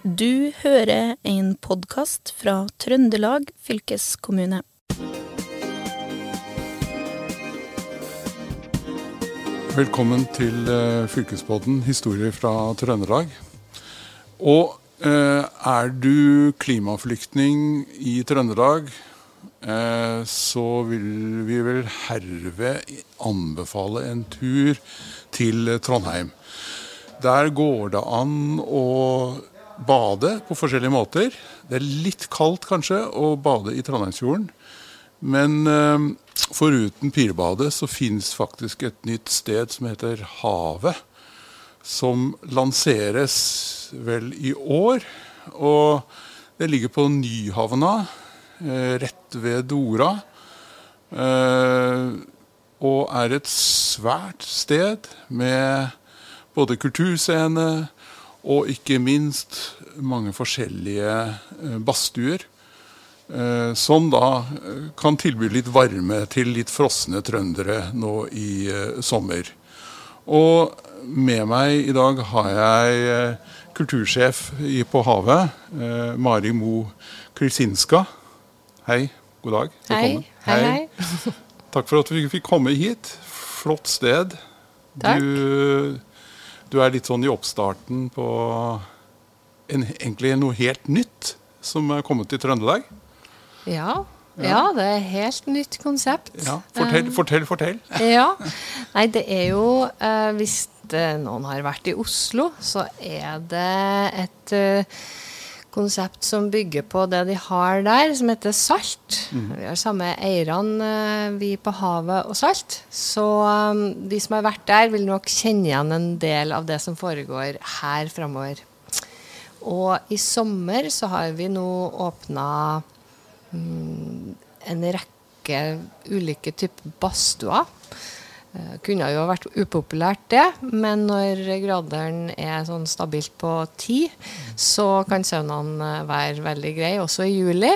Du hører en podkast fra Trøndelag fylkeskommune. Velkommen til uh, Fylkespodden historie fra Trøndelag. Og uh, er du klimaflyktning i Trøndelag, uh, så vil vi vel herved anbefale en tur til Trondheim. Der går det an å bade på forskjellige måter. Det er litt kaldt kanskje å bade i Trondheimsfjorden. Men eh, foruten Pirbadet så fins faktisk et nytt sted som heter Havet. Som lanseres vel i år. Og det ligger på Nyhavna, eh, rett ved Dora. Eh, og er et svært sted med både kulturscene og ikke minst mange forskjellige badstuer. Eh, som da eh, kan tilby litt varme til litt frosne trøndere nå i eh, sommer. Og med meg i dag har jeg kultursjef på Havet, Mari Mo Krysinska. Hei, god dag. Velkommen. Hei, hei, hei. Takk for at vi fikk komme hit. Flott sted. Takk. Du, du er litt sånn i oppstarten på en, egentlig noe helt nytt som er kommet til Trøndelag. Ja. Ja, det er et helt nytt konsept. Ja, Fortell, um, fortell, fortell. ja. Nei, det er jo uh, Hvis noen har vært i Oslo, så er det et uh, konsept som bygger på det de har der, som heter Salt. Mm. Vi har samme eierne, uh, vi på Havet og Salt. Så um, de som har vært der, vil nok kjenne igjen en del av det som foregår her framover. Og i sommer så har vi nå åpna Mm, en rekke ulike typer badstuer. Uh, kunne jo vært upopulært, det, men når graderen er sånn stabilt på ti, så kan saunaen eh, være veldig grei, også i juli.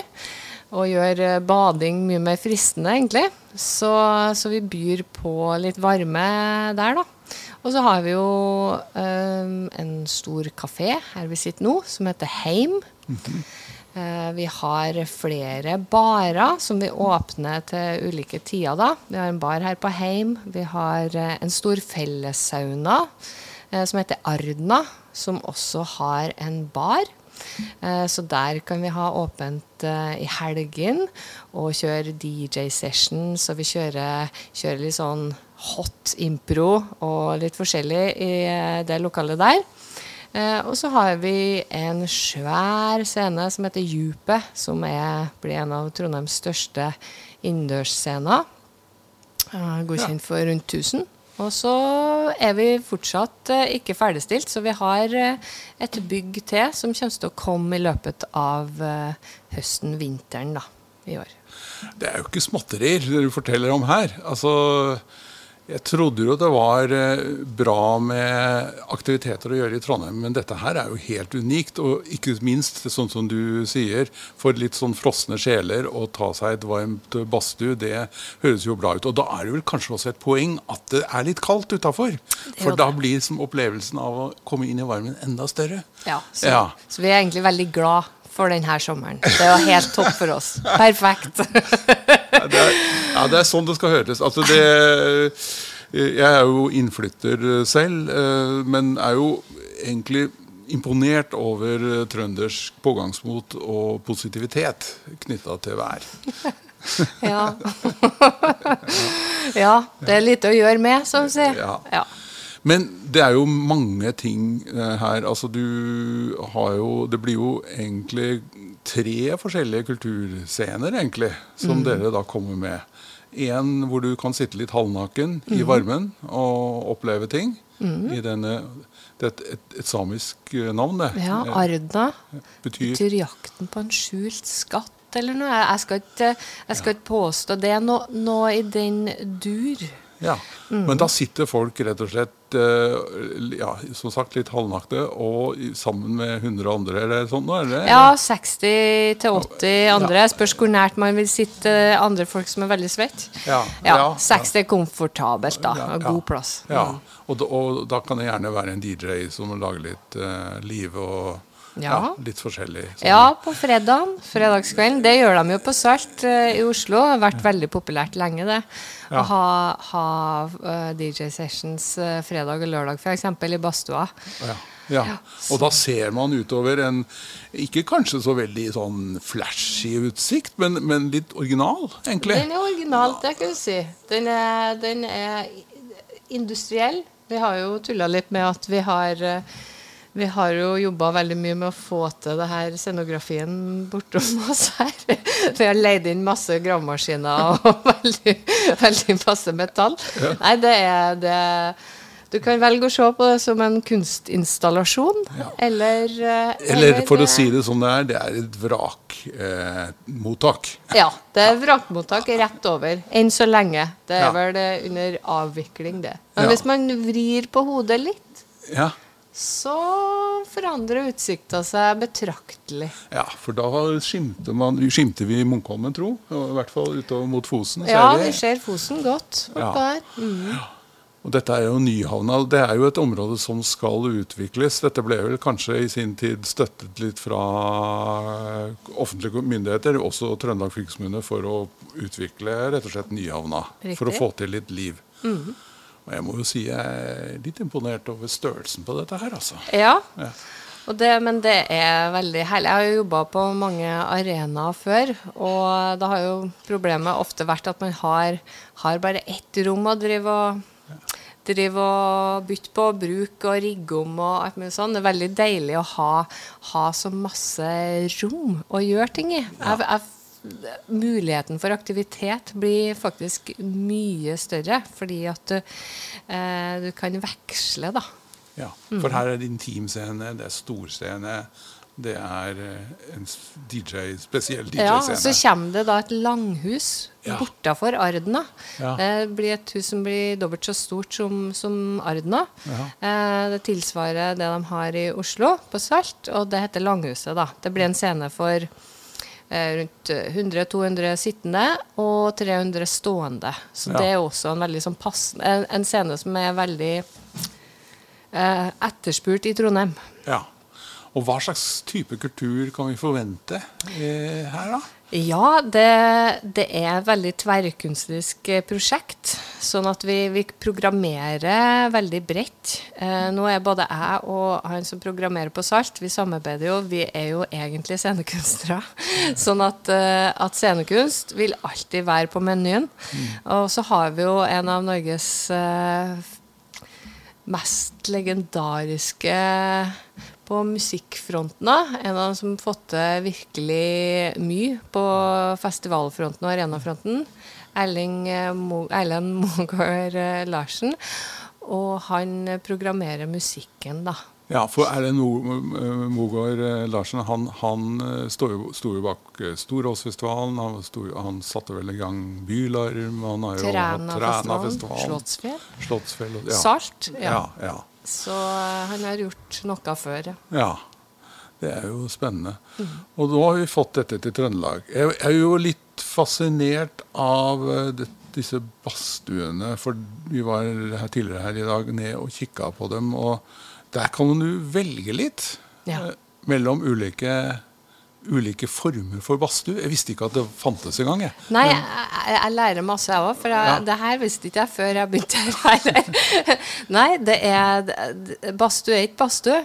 Og gjør uh, bading mye mer fristende, egentlig. Så, så, vi byr på litt varme der, da. Og så har vi jo um, en stor kafé her vi sitter nå, som heter Heim. Mm -hmm. Eh, vi har flere barer som vi åpner til ulike tider. da. Vi har en bar her på Heim. Vi har eh, en stor fellessauna eh, som heter Ardna, som også har en bar. Så der kan vi ha åpent i helgen og kjøre DJ-session. Så vi kjører, kjører litt sånn hot impro og litt forskjellig i det lokalet der. Eh, og så har vi en svær scene som heter Djupet, som er, blir en av Trondheims største innendørsscener. Eh, godkjent for rundt 1000. Og så er vi fortsatt eh, ikke ferdigstilt, så vi har eh, et bygg til som kommer til å komme i løpet av eh, høsten-vinteren i år. Det er jo ikke småtterier du forteller om her. Altså jeg trodde jo det var eh, bra med aktiviteter å gjøre i Trondheim, men dette her er jo helt unikt. Og ikke minst, sånn som du sier, for litt sånn frosne sjeler å ta seg et varmt badstue, det høres jo bra ut. Og da er det vel kanskje også et poeng at det er litt kaldt utafor. For da blir liksom opplevelsen av å komme inn i varmen enda større. Ja så, ja, så vi er egentlig veldig glad for denne sommeren. Det var helt topp for oss. Perfekt. det er, ja, det er sånn det skal høres. Altså det, jeg er jo innflytter selv, eh, men er jo egentlig imponert over trøndersk pågangsmot og positivitet knytta til vær. ja. ja. Det er lite å gjøre med, så å si. Ja. Men det er jo mange ting eh, her. Altså du har jo Det blir jo egentlig tre forskjellige kulturscener, egentlig, som mm. dere da kommer med. En hvor du kan sitte litt halvnaken mm. i varmen og oppleve ting. Mm. I denne Det er et, et, et, samisk eh, navn, det. Ja, eh, Arda. Betyr, betyr jakten på en skjult skatt eller noe. Jeg skal ikke, jeg skal ikke påstå det. Noe, noe i den dur. Ja, mm. Men da sitter folk rett og slett uh, ja, som sagt litt halvnakte og sammen med 100 andre eller sånn? Eller? Ja, 60-80 andre. Ja. Spørs hvor nært man vil sitte andre folk som er veldig svette. Ja, ja, 60 er komfortabelt, da. God plass. Ja, mm. og da, og da, kan det gjerne være en DJ som lager litt uh, liv og Ja. litt forskjellig. sånn. Ja, på fredagen. Fredagskvelden. Det gjør de jo på Salt eh, i Oslo. Det har vært veldig populært lenge, det. Ja. Å ha, ha uh, DJ sessions uh, fredag og lørdag, f.eks. i badstua. Ja. Ja. Og da ser man utover en ikke kanskje så veldig sånn flashy utsikt, men, men litt original, egentlig. Den er original, det kan du si. Den er, den er industriell. Vi har jo tulla litt med at vi har eh, vi har jo jobba veldig mye med å få til det her scenografien bortom oss her. Vi har leid inn masse gravemaskiner og veldig, veldig masse metall. Nei, det er det Du kan velge å se på det som en kunstinstallasjon, eller eh, Eller for å si det som det er, det er et vrakmottak. Eh. Ja, det er vrakmottak rett over. Enn så lenge. Det er Ja. vel under avvikling, det. Men Ja. hvis man vrir på hodet litt, Ja. Så forandrer utsikta seg betraktelig. ja, for da skimter, man, skimter vi Munkholmen, tro. I hvert fall utover mot Fosen. Ja, det, vi ser Fosen godt Ja. der. Mm. Og dette er jo Nyhavna. Det er jo et område som skal utvikles. Dette ble vel kanskje i sin tid støttet litt fra eh, offentlige myndigheter, også Trøndelag fylkeskommune, for å utvikle rett og slett Nyhavna. Riktig. For å få til litt liv. Og jeg må jo si jeg er litt imponert over størrelsen på dette her, altså. Ja. Ja. Og det, men det er veldig herlig. Jeg har jo jobba på mange arenaer før, og da har jo problemet ofte vært at man har, har bare ett rom å drive og drive og bytte på, bruke og rigge om og alt mulig sånn. Det er veldig deilig å ha, ha så masse rom å gjøre ting i. Jeg, jeg, muligheten for aktivitet blir faktisk mye større, fordi at du, eh, du kan veksle, da. Ja, For her er det intimscene, det er storscene, det er en en spesiell DJ-scene. Ja, så kommer det da et langhus Ja. bortafor Ardna. Ja. Det blir et hus som blir dobbelt så stort som, som Ardna. Ja. Eh, det tilsvarer det de har i Oslo, på Salt, og det heter Langhuset. da. Det blir en scene for eh, rundt 100-200 sittende og 300 stående. Så Ja. det er også en veldig sånn passende en, en scene som er veldig eh, etterspurt i Trondheim. Ja. Og hva slags type kultur kan vi forvente eh, her, da? Ja, det, det er et veldig tverrkunstnerisk eh, prosjekt. Sånn at vi, vi programmerer veldig bredt. Eh, nå er både jeg og han som programmerer på Salt, vi samarbeider jo. Vi er jo egentlig scenekunstnere. Sånn at, eh, at scenekunst vil alltid være på menyen. Og så har vi jo en av Norges eh, mest legendariske på musikkfronten. òg. En av dem som fått til virkelig mye på festivalfronten og arenafronten. Erling eh, Mo Erlend Mogård eh, Larsen. Og han programmerer musikken, da. Ja, for Erlend eh, Mogård Larsen han, han sto jo bak Storåsfestivalen. Han, stod, han satte vel i gang Bylarm. Han har jo. Trænafestivalen. Slottsfjell. Slottsfjell. Ja. Salt. Ja. Ja, ja. Så eh, han har gjort noe før, ja. ja. Det er jo spennende. Og nå har vi fått dette til Trøndelag. Jeg er jo litt fascinert av eh, det, disse badstuene. For vi var her tidligere her i dag ned og kikka på dem. Og der kan du velge litt Ja. eh, mellom ulike, ulike former for badstue. Jeg visste ikke at det fantes engang. jeg. Nei, jeg, jeg, jeg lærer masse, jeg òg. For jeg, Ja. det her visste ikke jeg før jeg begynte her. Nei, det er Badstue er ikke badstue.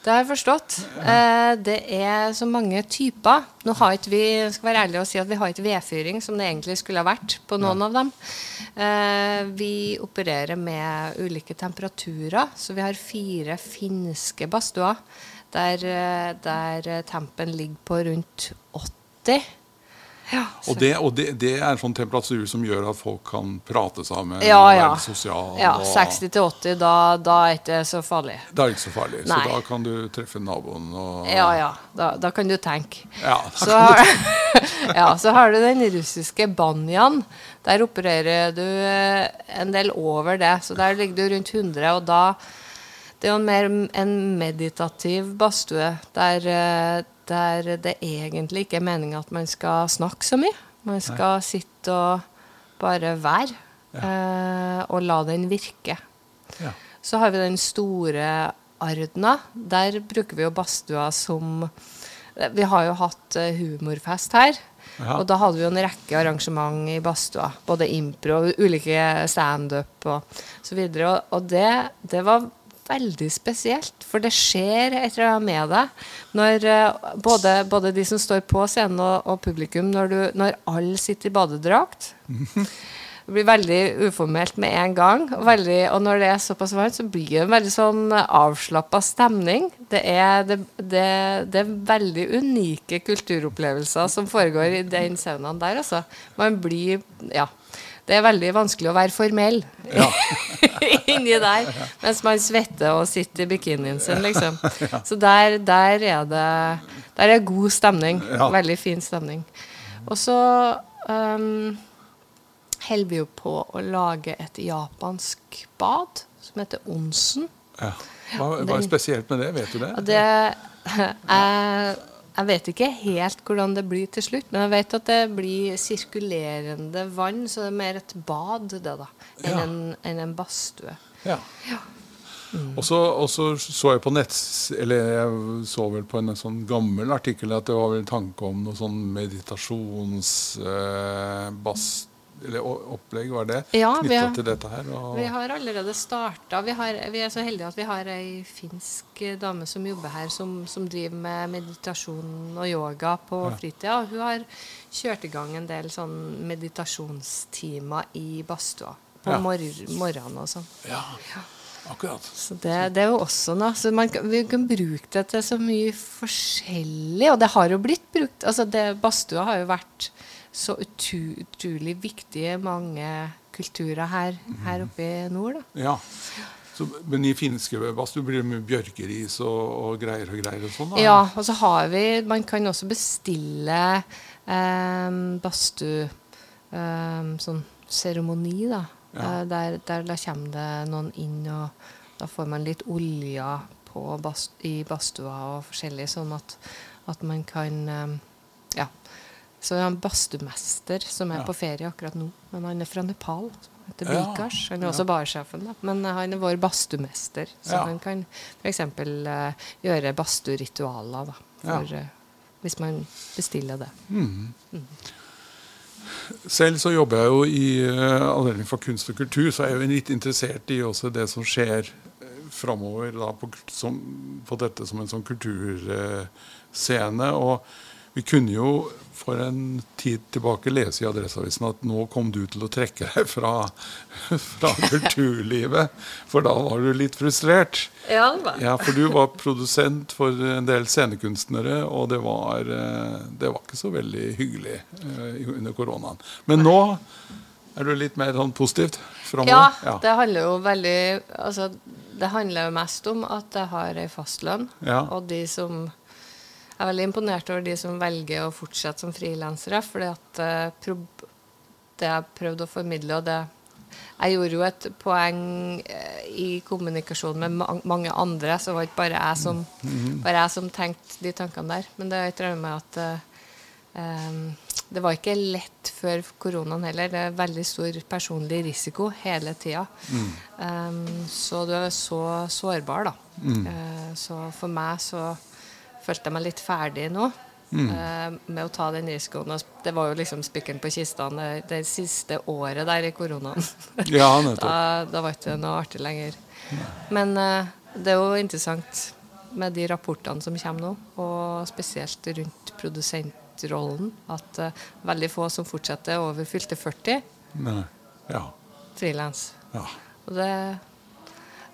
Det har jeg forstått. Eh, det er så mange typer. Nå har ikke vi skal være ærlige og si at vi har ikke vedfyring, som det egentlig skulle ha vært på noen av dem. Eh, vi opererer med ulike temperaturer, så vi har fire finske badstuer der, eh, der tempen ligger på rundt 80. Ja, Og, det, og det, det er en sånn temperatur som gjør at folk kan prate sammen Ja, ja. være sosial, ja 60 til 80, da, da er ikke så farlig. Da er det ikke så farlig. Nei. Så da kan du treffe naboen og Ja, ja. Da, da kan du tenke. Ja, Så kan du har, ja, så har du den russiske banjaen. Der opererer du eh, en del over det. Så der ligger du rundt 100, og da Det er jo mer en meditativ badstue der, eh, der det egentlig ikke er meninga at man skal snakke så mye. Man skal sitte og bare være. eh, og la den virke. Ja. Så har vi den store Ardna, der bruker vi jo badstua som Vi har jo hatt eh, humorfest her. Ja. Og da hadde vi jo en rekke arrangement i badstua. Både impro ulike standup og så videre. Og det, det var veldig spesielt, for det skjer et eller annet med deg når eh, både, både de som står på scenen og, og publikum, når, du, når alle sitter i badedrakt. Det blir veldig uformelt med en gang. Og, veldig, og når det er såpass varmt, så blir det en veldig sånn avslappa stemning. Det er, det, det, det er veldig unike kulturopplevelser som foregår i den saunaen der, altså. Man blir Ja. Det er veldig vanskelig å være formell Ja. inni der mens man svetter og sitter i bikinien sin, liksom. Så der, der er det Der er god stemning. Veldig fin stemning. Og så um, holder vi jo på å lage et japansk bad som heter onsen. Ja. Hva, hva er spesielt med det? Vet du det? Det jeg, jeg vet ikke helt hvordan det blir til slutt, men jeg vet at det blir sirkulerende vann, så det er mer et bad, det, da, enn Ja. en, en, en badstue. Ja. Og så og så så jeg på nett Eller jeg så vel på en sånn gammel artikkel at det var vel en tanke om noe sånn meditasjons... Eh, eller opplegg, var det? Ja, Knytta til dette her? Og, Vi har allerede starta. Vi, vi er så heldige at vi har ei finsk dame som jobber her, som, som driver med meditasjon og yoga på Ja. fritida. Og hun har kjørt i gang en del sånn meditasjonstimer i badstua på Ja. mor morgenen og sånn. ja, akkurat. Så det, det er jo også noe. Så man, kan- vi kan bruke det til så mye forskjellig. Og det har jo blitt brukt. altså det, Badstua har jo vært så utrolig viktige mange kulturer her, her oppe i nord. da. Ja. Så, men i finske badstue blir det mye bjørkeris og, og greier og greier og sånn? da? Ja, og så har vi Man kan også bestille eh, badstue eh, Sånn seremoni, da. Ja. Eh, der, der da kommer det noen inn, og da får man litt olje på bast, i badstua og forskjellig, sånn at, at man kan eh, Ja. Så vi er en badstumester som er Ja. på ferie akkurat nå, men han er fra Nepal. Heter Bikash. Han er ja. også barsjefen, da. Men eh, han er vår badstumester, så Ja. han kan f.eks. Uh, gjøre badsturitualer, da. For, eh, hvis man bestiller det. Mhm. Selv så jobber jeg jo i uh, avdeling for kunst og kultur, så er jeg jo litt interessert i også det som skjer uh, framover på, på dette som en sånn kulturscene. og vi kunne jo for en tid tilbake lese i Adresseavisen at nå kom du til å trekke deg fra, fra kulturlivet, for da var du litt frustrert. Ja, det var Ja, for du var produsent for en del scenekunstnere, og det var, eh, det var ikke så veldig hyggelig eh, under koronaen. Men nå er du litt mer sånn positivt framover? Ja, det handler jo veldig Altså, det handler jo mest om at jeg har ei fastlønn, Ja. og de som Jeg er veldig imponert over de som velger å fortsette som frilansere, at eh, det jeg prøvde å formidle, og det Jeg gjorde jo et poeng eh, i kommunikasjon med mange andre, så det var ikke bare jeg som, bare jeg som tenkte de tankene der. Men det er et eller at um, det var ikke lett før koronaen heller. Det er veldig stor personlig risiko hele tida. Em, så du er så sårbar, da. Eh, så for meg så følte jeg meg litt ferdig nå. eh, med å ta den risikoen. Og Det var jo liksom spikkeren på kista det, det siste året der i koronaen. Ja. Da, da var ikke det noe artig lenger. Men eh, det er jo interessant med de rapportene som kommer nå, og spesielt rundt produsentrollen, at eh, veldig få som fortsetter over fylte 40, Nei. Ja. frilans. Ja. Og det,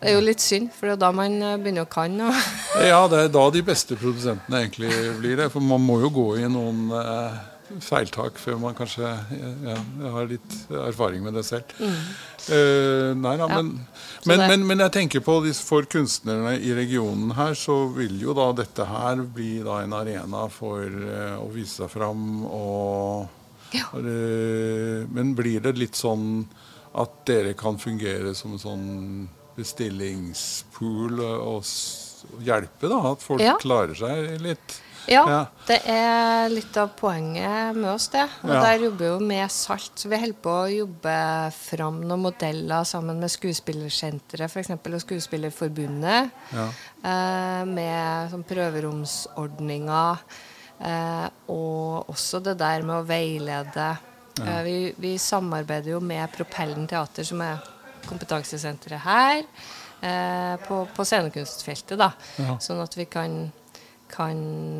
det er jo litt synd, for det er da man eh, begynner å kan. Og ja, det er da de beste produsentene egentlig blir det. For man må jo gå i noen eh, feiltak før man kanskje ja, har litt erfaring med det selv. Eh, nei da, Mm. Ja. men, men, men, men jeg tenker på for kunstnerne i regionen her, så vil jo da dette her bli da en arena for eh, å vise seg fram og Ja. det- Men blir det litt sånn at dere kan fungere som en sånn bestillingspool og, og hjelpe, da? At folk Ja. klarer seg litt? Ja, Ja. det er litt av poenget med oss, det. Og Ja. der jobber vi jo med salt. Så vi holder på å jobbe fram noen modeller sammen med Skuespillersenteret f.eks. og Skuespillerforbundet. Ja. Eh, med sånn prøveromsordninger. Eh, og også det der med å veilede. Eh, vi, vi samarbeider jo med Propellen teater, som er kompetansesenteret her. Eh, på, på scenekunstfeltet, da. Ja. Sånn at vi kan, kan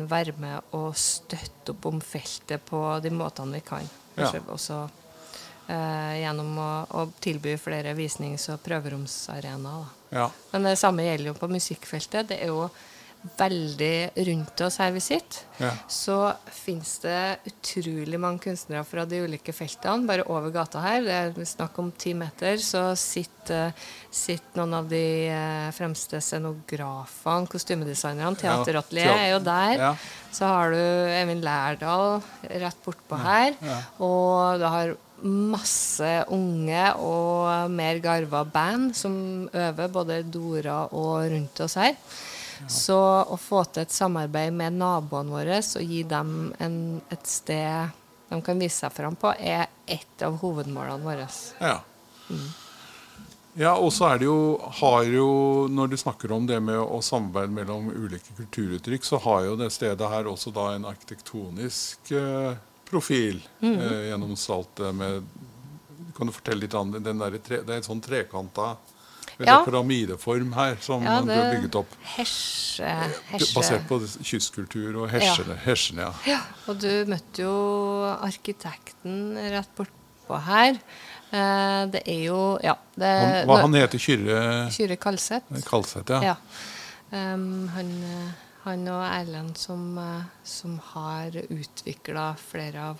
være med og støtte opp om feltet på de måtene vi kan. Ja. Også eh, gjennom å, å tilby flere visnings- og prøveromsarenaer. ja. Men det samme gjelder jo på musikkfeltet. Det er jo veldig rundt oss her vi sitter. Ja. Så finnes det utrolig mange kunstnere fra de ulike feltene. Bare over gata her, det er snakk om ti meter, så sitter, sitter noen av de eh, fremste scenografene, kostymedesignerne. Ja, Teateratelier teater- er jo der. Ja. Så har du Eivind Lærdal rett bortpå her. ja. Og du har masse unge og mer garva band som øver, både Dora og rundt oss her. Så å få til et samarbeid med naboene våre og gi dem en, et sted de kan vise seg fram på, er et av hovedmålene våre. Ja. Ja, og så er det jo, har jo, Når du snakker om det med å samarbeide mellom ulike kulturuttrykk, så har jo det stedet her også da en arkitektonisk eh, profil eh, gjennom saltet med Kan du fortelle litt om den der, Det er en sånn trekanta Ja. pyramideform her som Ja, det har bygget opp. Hesje, hesje. Basert på kystkultur og hesjene. hesjene ja. Ja, og du møtte jo arkitekten rett bortpå her. Eh, det er jo Ja. Det, Han, hva han heter Kyrre Kyrre Kalseth. Kalseth, ja. Ja. Um, han, eh, han og Erlend som, eh, som har utvikla flere av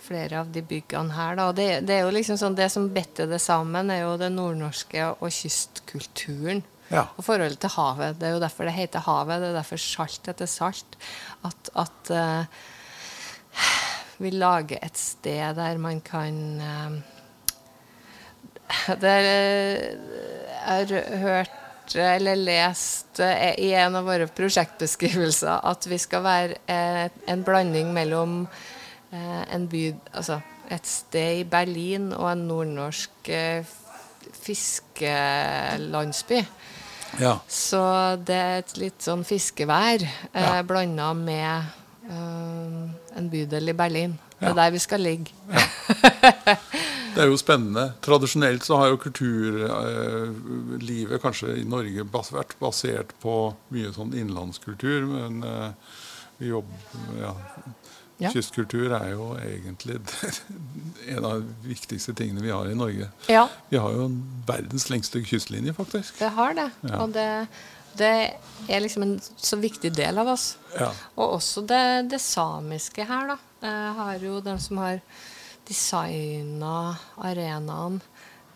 flere av de byggene her. Da. Det, det er jo liksom sånn, det som binder det sammen, er jo det nordnorske og kystkulturen. Ja. Og forholdet til havet. Det er jo derfor det heter havet. Det er derfor salt heter salt. At, at uh, vi lager et sted der man kan uh, Der eh, jeg har hørt eller lest i en av våre prosjektbeskrivelser at vi skal være en blanding mellom en by Altså et sted i Berlin og en nordnorsk eh, fiskelandsby. ja. Så det er et litt sånn fiskevær eh, Ja. blanda med eh, en bydel i Berlin. Det Ja. er der vi skal ligge. Det er jo spennende. Tradisjonelt så har jo kulturlivet kanskje i Norge bas vært basert på mye sånn innlandskultur, men eh, vi jobber ja. Ja. Kystkultur er jo egentlig en av de viktigste tingene vi har i Norge. Ja, Vi har jo verdens lengste kystlinje, faktisk. det har det. Ja. Og det, det er liksom en så viktig del av oss. Ja. Og også det, det samiske her, da. Jeg har jo den som har designa arenaen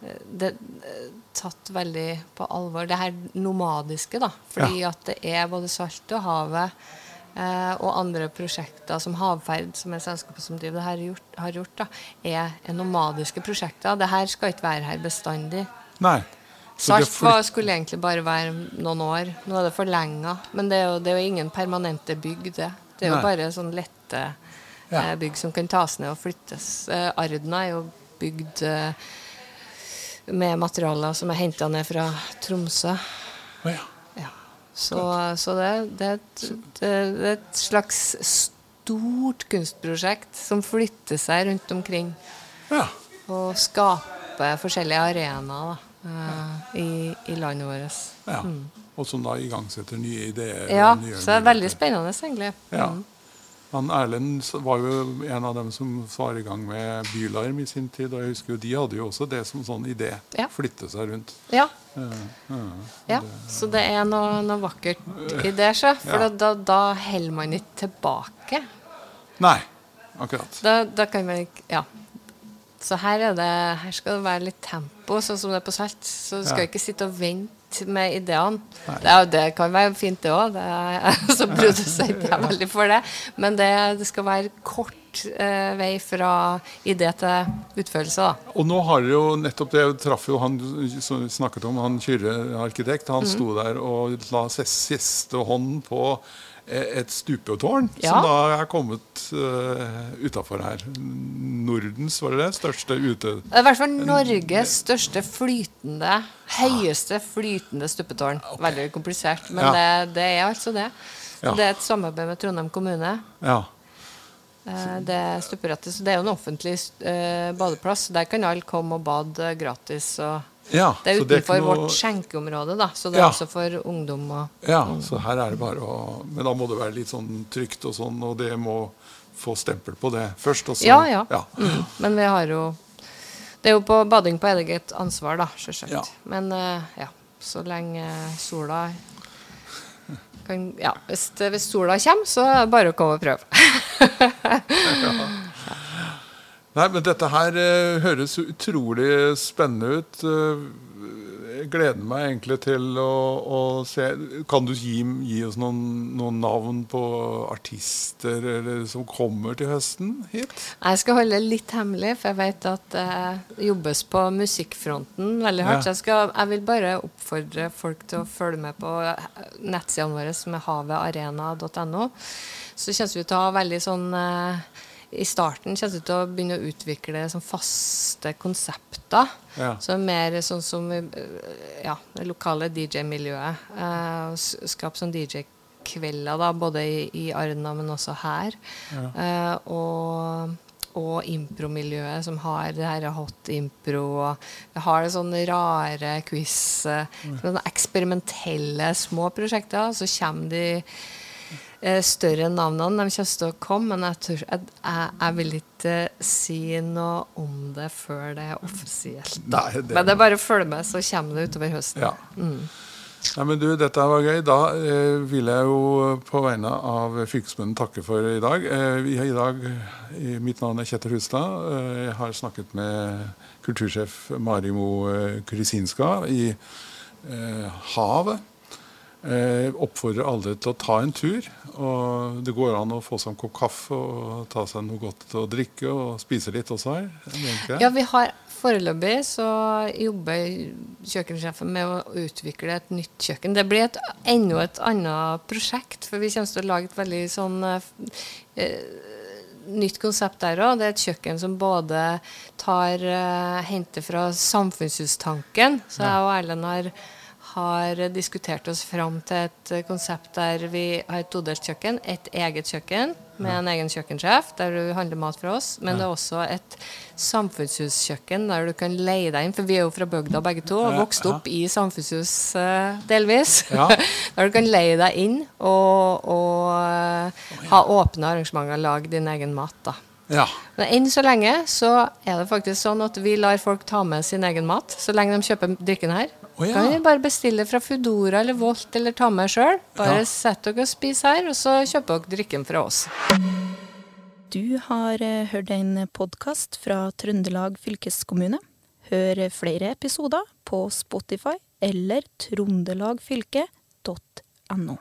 eh, det, eh, tatt veldig på alvor. Det her nomadiske, da. Fordi at det er både saltet og havet og andre prosjekter som Havferd, som er selskapet som driver det her, gjort, har gjort, da, er, er nomadiske prosjekter. Det her skal ikke være her bestandig. Nei. Så Salt skulle egentlig bare være noen år. Nå er det forlenga. Men det er, jo, det er jo ingen permanente bygg, det. Det er jo Nei. bare sånn lette Ja. eh, bygg som kan tas ned og flyttes. Eh, Ardna er jo bygd eh, med materialer som er henta ned fra Tromsø. Oh, ja. Så, så det, det, er et, det er et slags stort kunstprosjekt som flytter seg rundt omkring ja. og skaper forskjellige arenaer eh, i, i landet vårt. ja. Og som da igangsetter nye ideer. Ja, nye så det er veldig spennende, egentlig. Ja. Mm. Han Erlend var jo en av dem som var i gang med Bylarm i sin tid. Og jeg husker jo de hadde jo også det som sånn idé. Ja. Flytte seg rundt. Ja, Ja, ja. Det, Så det er noe, noe vakkert i det, sjø. For Ja. da, da, holder man ikke tilbake. Nei, akkurat. Da, da kan man ikke Ja. Så her, er det, her skal det være litt tempo, sånn som det er på Salt. Så du skal Ja. ikke sitte og vente med ideene. Det, er- det kan være fint, det òg. Som produsent er jeg veldig for det. Men det, det skal være kort eh, vei fra idé til utførelse. da. Og nå har dere jo nettopp det, jeg traff jo han som snakket om, han Kyrre arkitekt. Han Mhm. sto der og la siste hånden på et stupetårn Ja. som da er kommet uh, utafor her. Nordens, var det det? Største ute... I hvert fall Norges største flytende, høyeste flytende stupetårn. Veldig komplisert, men Ja. det, det er altså det. Ja. Det er et samarbeid med Trondheim kommune. Ja. Eh, Det er stuperettet, så det er jo en offentlig uh, badeplass. Der kan alle komme og bade gratis. Og ja. det er utenfor utenfor er noe- vårt skjenkeområde, da, så det er Ja. også for ungdom. Og, Ja, så her er det bare å Men da må det være litt sånn trygt og sånn, og det må få stempel på det først. Og så, ja, ja. ja. Mm. Men vi har jo Det er jo på bading på eget ansvar, da, sjølsagt. Ja. Men uh, ja, så lenge sola kan, ja, hvis, hvis sola kommer, så er det bare å komme og prøve. Nei, men dette her eh, høres utrolig spennende ut. Eh, jeg gleder meg egentlig til å, å se Kan du gi, gi oss noen, noen navn på artister eller, som kommer til høsten hit? Jeg skal holde det litt hemmelig, for jeg vet at det jobbes på musikkfronten veldig hardt. Ja. Så jeg, skal, jeg vil bare oppfordre folk til å følge med på nettsidene våre, som er havetarena.no. Så kommer vi til å ha veldig sånn eh, I starten kommer vi til å begynne å utvikle sånn faste konsepter. Ja. Så mer sånn som eh, ja, det lokale DJ-miljøet. Eh, s- Skape sånn DJ-kvelder, da, både i, i Arna, men også her. Eh, og og impromiljøet som har det her hot impro. og Vi har det sånne rare quiz, eh, sånne eksperimentelle små prosjekter. Så kommer de eh, større navnene. De kommer til å komme, men jeg, tør, jeg, jeg, vil ikke si noe om det før det er offisielt. Nei, det- Men det er bare å følge med, så kommer det utover høsten. Ja. Nei, men du, dette var gøy. Da eh, vil jeg jo på vegne av fylkesmannen takke for i dag. Eh, vi har i dag, eh, Mitt navn er Kjetil Hustad. Eh, jeg har snakket med kultursjef Marimo eh, Krysinska i eh, Havet. Eh, oppfordrer alle til å ta en tur. og Det går an å få seg en kopp kaffe og ta seg noe godt å drikke og spise litt også her. Ja, vi har Foreløpig så jobber kjøkkensjefen med å utvikle et nytt kjøkken. Det blir et, enda et annet prosjekt, for vi kommer til å lage et veldig sånn eh, nytt konsept der òg. Det er et kjøkken som både tar eh, henter fra samfunnshustanken. Så jeg og Erlend har, har diskutert oss fram til et konsept der vi har et todelt kjøkken. Et eget kjøkken med en egen kjøkkensjef, der du handler mat fra oss. Men det er også et samfunnshuskjøkken der du kan leie deg inn. For vi er jo fra bygda begge to og vokste vokst opp i samfunnshus eh, delvis. Ja. der du kan leie deg inn og, og ha åpne arrangementer, lage din egen mat. da. Ja. Men enn så lenge så er det faktisk sånn at vi lar folk ta med sin egen mat, så lenge de kjøper drikken her. Å ja. Kan vi bare bestille fra Foodora eller Volt eller ta med sjøl. Bare Ja. sett dere og spis her, og så kjøper dere drikken fra oss. Du har eh, hørt en podkast fra Trøndelag fylkeskommune. Hør flere episoder på Spotify eller trondelagfylket.no.